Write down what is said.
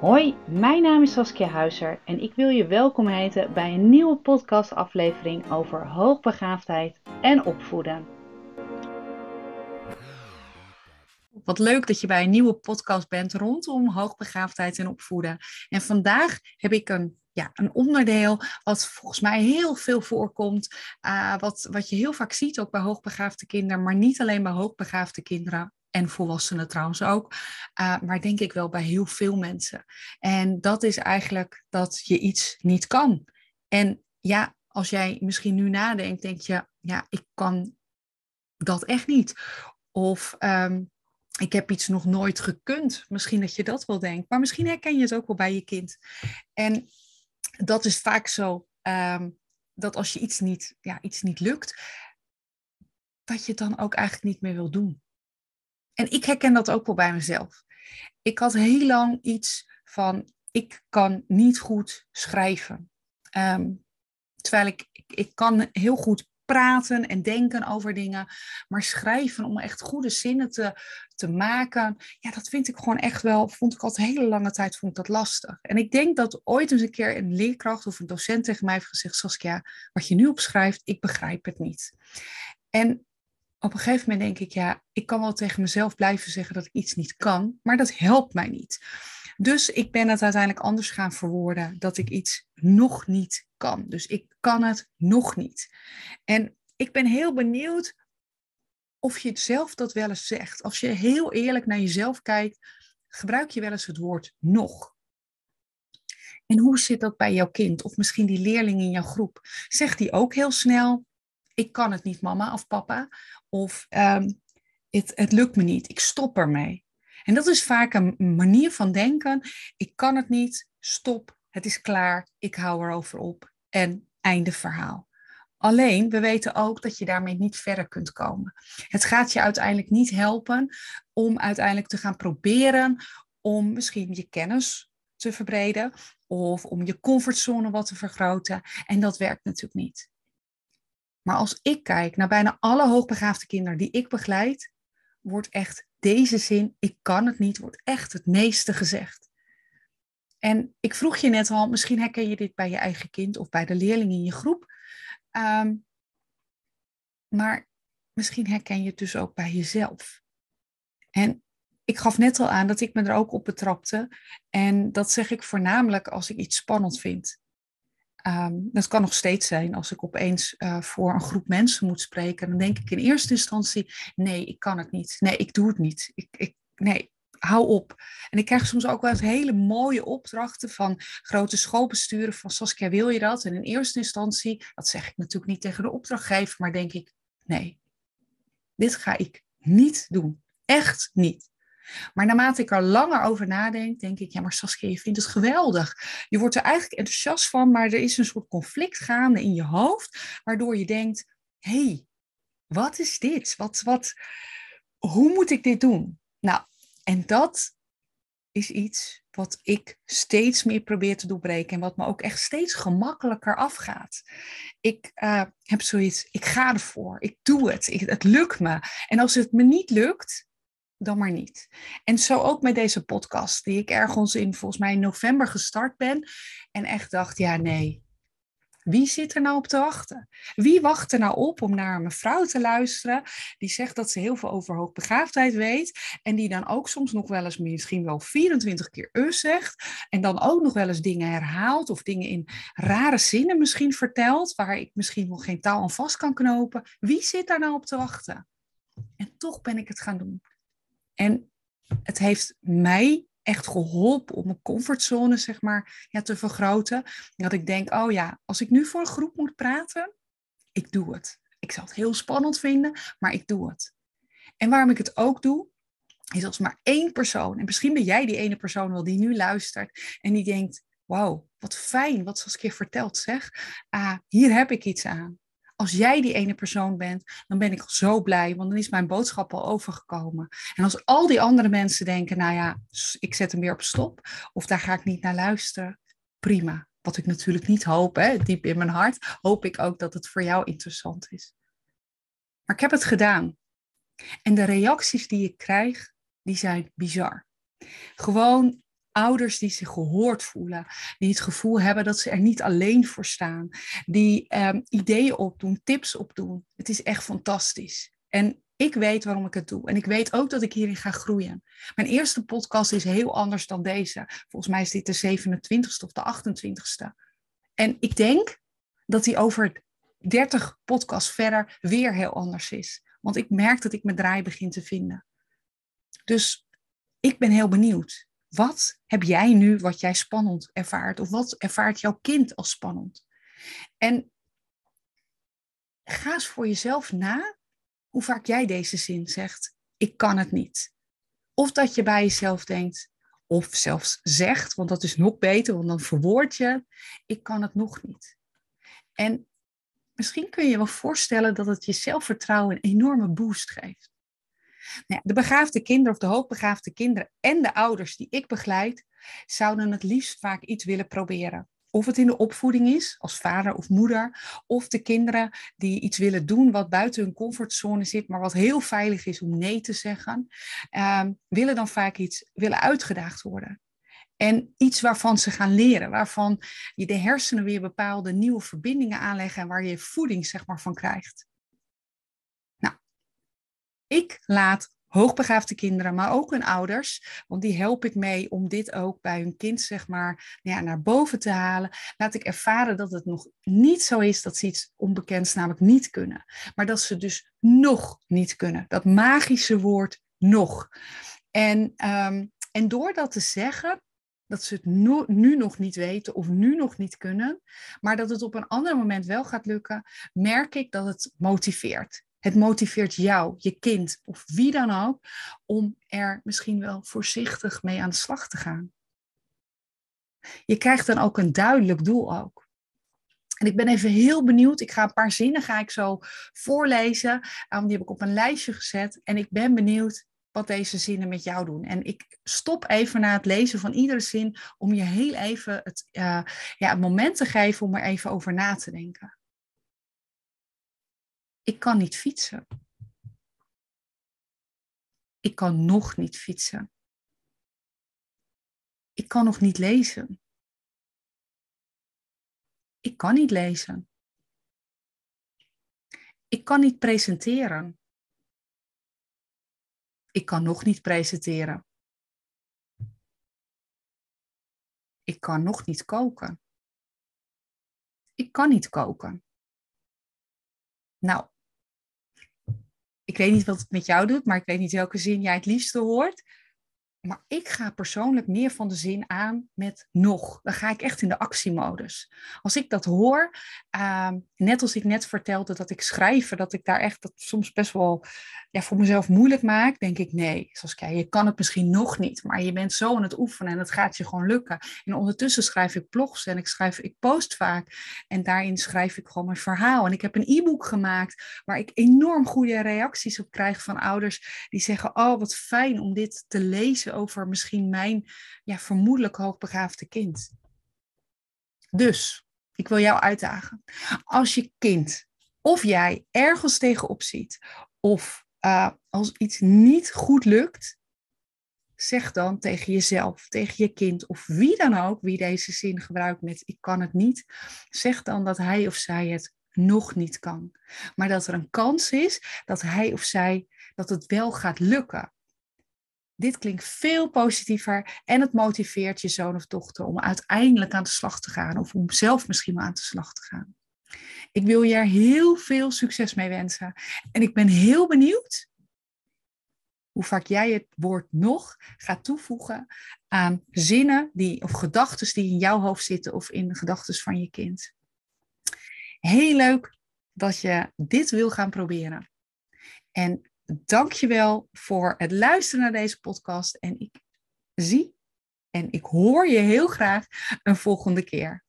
Hoi, mijn naam is Saskia Huizer en ik wil je welkom heten bij een nieuwe podcastaflevering over hoogbegaafdheid en opvoeden. Wat leuk dat je bij een nieuwe podcast bent rondom hoogbegaafdheid en opvoeden. En vandaag heb ik een, ja, een onderdeel wat volgens mij heel veel voorkomt. Uh, wat, wat je heel vaak ziet ook bij hoogbegaafde kinderen, maar niet alleen bij hoogbegaafde kinderen en volwassenen trouwens ook, uh, maar denk ik wel bij heel veel mensen. En dat is eigenlijk dat je iets niet kan. En ja, als jij misschien nu nadenkt, denk je, ja, ik kan dat echt niet. Of um, ik heb iets nog nooit gekund. Misschien dat je dat wel denkt, maar misschien herken je het ook wel bij je kind. En dat is vaak zo, um, dat als je iets niet, ja, iets niet lukt, dat je het dan ook eigenlijk niet meer wil doen. En ik herken dat ook wel bij mezelf. Ik had heel lang iets van, ik kan niet goed schrijven. Um, terwijl ik, ik, kan heel goed praten en denken over dingen. Maar schrijven om echt goede zinnen te, te maken, ja, dat vind ik gewoon echt wel, vond ik altijd een hele lange tijd vond ik dat lastig. En ik denk dat ooit eens een keer een leerkracht of een docent tegen mij heeft gezegd, Saskia, wat je nu opschrijft, ik begrijp het niet. En op een gegeven moment denk ik, ja, ik kan wel tegen mezelf blijven zeggen dat ik iets niet kan, maar dat helpt mij niet. Dus ik ben het uiteindelijk anders gaan verwoorden dat ik iets nog niet kan. Dus ik kan het nog niet. En ik ben heel benieuwd of je zelf dat wel eens zegt. Als je heel eerlijk naar jezelf kijkt, gebruik je wel eens het woord nog. En hoe zit dat bij jouw kind? Of misschien die leerling in jouw groep? Zegt die ook heel snel: Ik kan het niet, mama of papa. Of um, het, het lukt me niet, ik stop ermee. En dat is vaak een manier van denken. Ik kan het niet, stop, het is klaar, ik hou erover op en einde verhaal. Alleen, we weten ook dat je daarmee niet verder kunt komen. Het gaat je uiteindelijk niet helpen om uiteindelijk te gaan proberen om misschien je kennis te verbreden of om je comfortzone wat te vergroten. En dat werkt natuurlijk niet. Maar als ik kijk naar bijna alle hoogbegaafde kinderen die ik begeleid, wordt echt deze zin, ik kan het niet, wordt echt het meeste gezegd. En ik vroeg je net al, misschien herken je dit bij je eigen kind of bij de leerling in je groep. Um, maar misschien herken je het dus ook bij jezelf. En ik gaf net al aan dat ik me er ook op betrapte. En dat zeg ik voornamelijk als ik iets spannend vind. Um, dat kan nog steeds zijn als ik opeens uh, voor een groep mensen moet spreken. Dan denk ik in eerste instantie: nee, ik kan het niet. Nee, ik doe het niet. Ik, ik, nee, hou op. En ik krijg soms ook wel eens hele mooie opdrachten van grote schoolbesturen. Van Saskia, wil je dat? En in eerste instantie, dat zeg ik natuurlijk niet tegen de opdrachtgever, maar denk ik: nee, dit ga ik niet doen. Echt niet. Maar naarmate ik er langer over nadenk, denk ik, ja, maar Saskia, je vindt het geweldig. Je wordt er eigenlijk enthousiast van, maar er is een soort conflict gaande in je hoofd, waardoor je denkt, hé, hey, wat is dit? Wat, wat, hoe moet ik dit doen? Nou, en dat is iets wat ik steeds meer probeer te doorbreken en wat me ook echt steeds gemakkelijker afgaat. Ik uh, heb zoiets, ik ga ervoor, ik doe het, het lukt me. En als het me niet lukt, dan maar niet. En zo ook met deze podcast, die ik ergens in volgens mij in november gestart ben. En echt dacht, ja nee, wie zit er nou op te wachten? Wie wacht er nou op om naar een mevrouw te luisteren die zegt dat ze heel veel over hoogbegaafdheid weet en die dan ook soms nog wel eens misschien wel 24 keer us zegt en dan ook nog wel eens dingen herhaalt of dingen in rare zinnen misschien vertelt waar ik misschien nog geen taal aan vast kan knopen. Wie zit daar nou op te wachten? En toch ben ik het gaan doen. En het heeft mij echt geholpen om mijn comfortzone, zeg maar, ja, te vergroten. Dat ik denk, oh ja, als ik nu voor een groep moet praten, ik doe het. Ik zal het heel spannend vinden, maar ik doe het. En waarom ik het ook doe, is als maar één persoon, en misschien ben jij die ene persoon wel die nu luistert en die denkt, wauw, wat fijn wat Saskia vertelt zeg. Ah, hier heb ik iets aan als jij die ene persoon bent, dan ben ik zo blij, want dan is mijn boodschap al overgekomen. En als al die andere mensen denken, nou ja, ik zet hem weer op stop, of daar ga ik niet naar luisteren, prima. Wat ik natuurlijk niet hoop, hè, diep in mijn hart, hoop ik ook dat het voor jou interessant is. Maar ik heb het gedaan. En de reacties die ik krijg, die zijn bizar. Gewoon Ouders die zich gehoord voelen, die het gevoel hebben dat ze er niet alleen voor staan, die um, ideeën opdoen, tips opdoen. Het is echt fantastisch. En ik weet waarom ik het doe. En ik weet ook dat ik hierin ga groeien. Mijn eerste podcast is heel anders dan deze. Volgens mij is dit de 27ste of de 28ste. En ik denk dat die over 30 podcasts verder weer heel anders is. Want ik merk dat ik mijn draai begin te vinden. Dus ik ben heel benieuwd. Wat heb jij nu wat jij spannend ervaart? Of wat ervaart jouw kind als spannend? En ga eens voor jezelf na hoe vaak jij deze zin zegt. Ik kan het niet. Of dat je bij jezelf denkt, of zelfs zegt, want dat is nog beter, want dan verwoord je, ik kan het nog niet. En misschien kun je je wel voorstellen dat het je zelfvertrouwen een enorme boost geeft. Nou de begaafde kinderen of de hoogbegaafde kinderen en de ouders die ik begeleid, zouden het liefst vaak iets willen proberen. Of het in de opvoeding is, als vader of moeder, of de kinderen die iets willen doen wat buiten hun comfortzone zit, maar wat heel veilig is om nee te zeggen, ehm, willen dan vaak iets willen uitgedaagd worden. En iets waarvan ze gaan leren, waarvan je de hersenen weer bepaalde nieuwe verbindingen aanleggen en waar je voeding zeg maar, van krijgt. Ik laat hoogbegaafde kinderen, maar ook hun ouders, want die help ik mee om dit ook bij hun kind zeg maar ja, naar boven te halen. Laat ik ervaren dat het nog niet zo is dat ze iets onbekends namelijk niet kunnen, maar dat ze dus nog niet kunnen. Dat magische woord nog. En, um, en door dat te zeggen, dat ze het nu nog niet weten of nu nog niet kunnen, maar dat het op een ander moment wel gaat lukken, merk ik dat het motiveert. Het motiveert jou, je kind of wie dan ook, om er misschien wel voorzichtig mee aan de slag te gaan. Je krijgt dan ook een duidelijk doel ook. En ik ben even heel benieuwd. Ik ga een paar zinnen ga ik zo voorlezen. Um, die heb ik op een lijstje gezet. En ik ben benieuwd wat deze zinnen met jou doen. En ik stop even na het lezen van iedere zin om je heel even het, uh, ja, het moment te geven om er even over na te denken. Ik kan niet fietsen. Ik kan nog niet fietsen. Ik kan nog niet lezen. Ik kan niet lezen. Ik kan niet presenteren. Ik kan nog niet presenteren. Ik kan nog niet koken. Ik kan niet koken. Nou, ik weet niet wat het met jou doet, maar ik weet niet welke zin jij het liefste hoort. Maar ik ga persoonlijk meer van de zin aan met nog. Dan ga ik echt in de actiemodus. Als ik dat hoor, uh, net als ik net vertelde dat ik schrijven, dat ik daar echt dat soms best wel ja, voor mezelf moeilijk maak, denk ik nee. Zoals kijk, je kan het misschien nog niet, maar je bent zo aan het oefenen en het gaat je gewoon lukken. En ondertussen schrijf ik blogs en ik, schrijf, ik post vaak. En daarin schrijf ik gewoon mijn verhaal. En ik heb een e-book gemaakt waar ik enorm goede reacties op krijg van ouders die zeggen: Oh, wat fijn om dit te lezen over misschien mijn ja, vermoedelijk hoogbegaafde kind. Dus, ik wil jou uitdagen. Als je kind of jij ergens tegenop ziet, of uh, als iets niet goed lukt, zeg dan tegen jezelf, tegen je kind of wie dan ook, wie deze zin gebruikt met ik kan het niet, zeg dan dat hij of zij het nog niet kan. Maar dat er een kans is dat hij of zij dat het wel gaat lukken. Dit klinkt veel positiever en het motiveert je zoon of dochter om uiteindelijk aan de slag te gaan of om zelf misschien wel aan de slag te gaan. Ik wil je er heel veel succes mee wensen. En ik ben heel benieuwd hoe vaak jij het woord nog gaat toevoegen aan zinnen die, of gedachten die in jouw hoofd zitten of in de gedachten van je kind. Heel leuk dat je dit wil gaan proberen. En dank je wel voor het luisteren naar deze podcast. En ik zie en ik hoor je heel graag een volgende keer.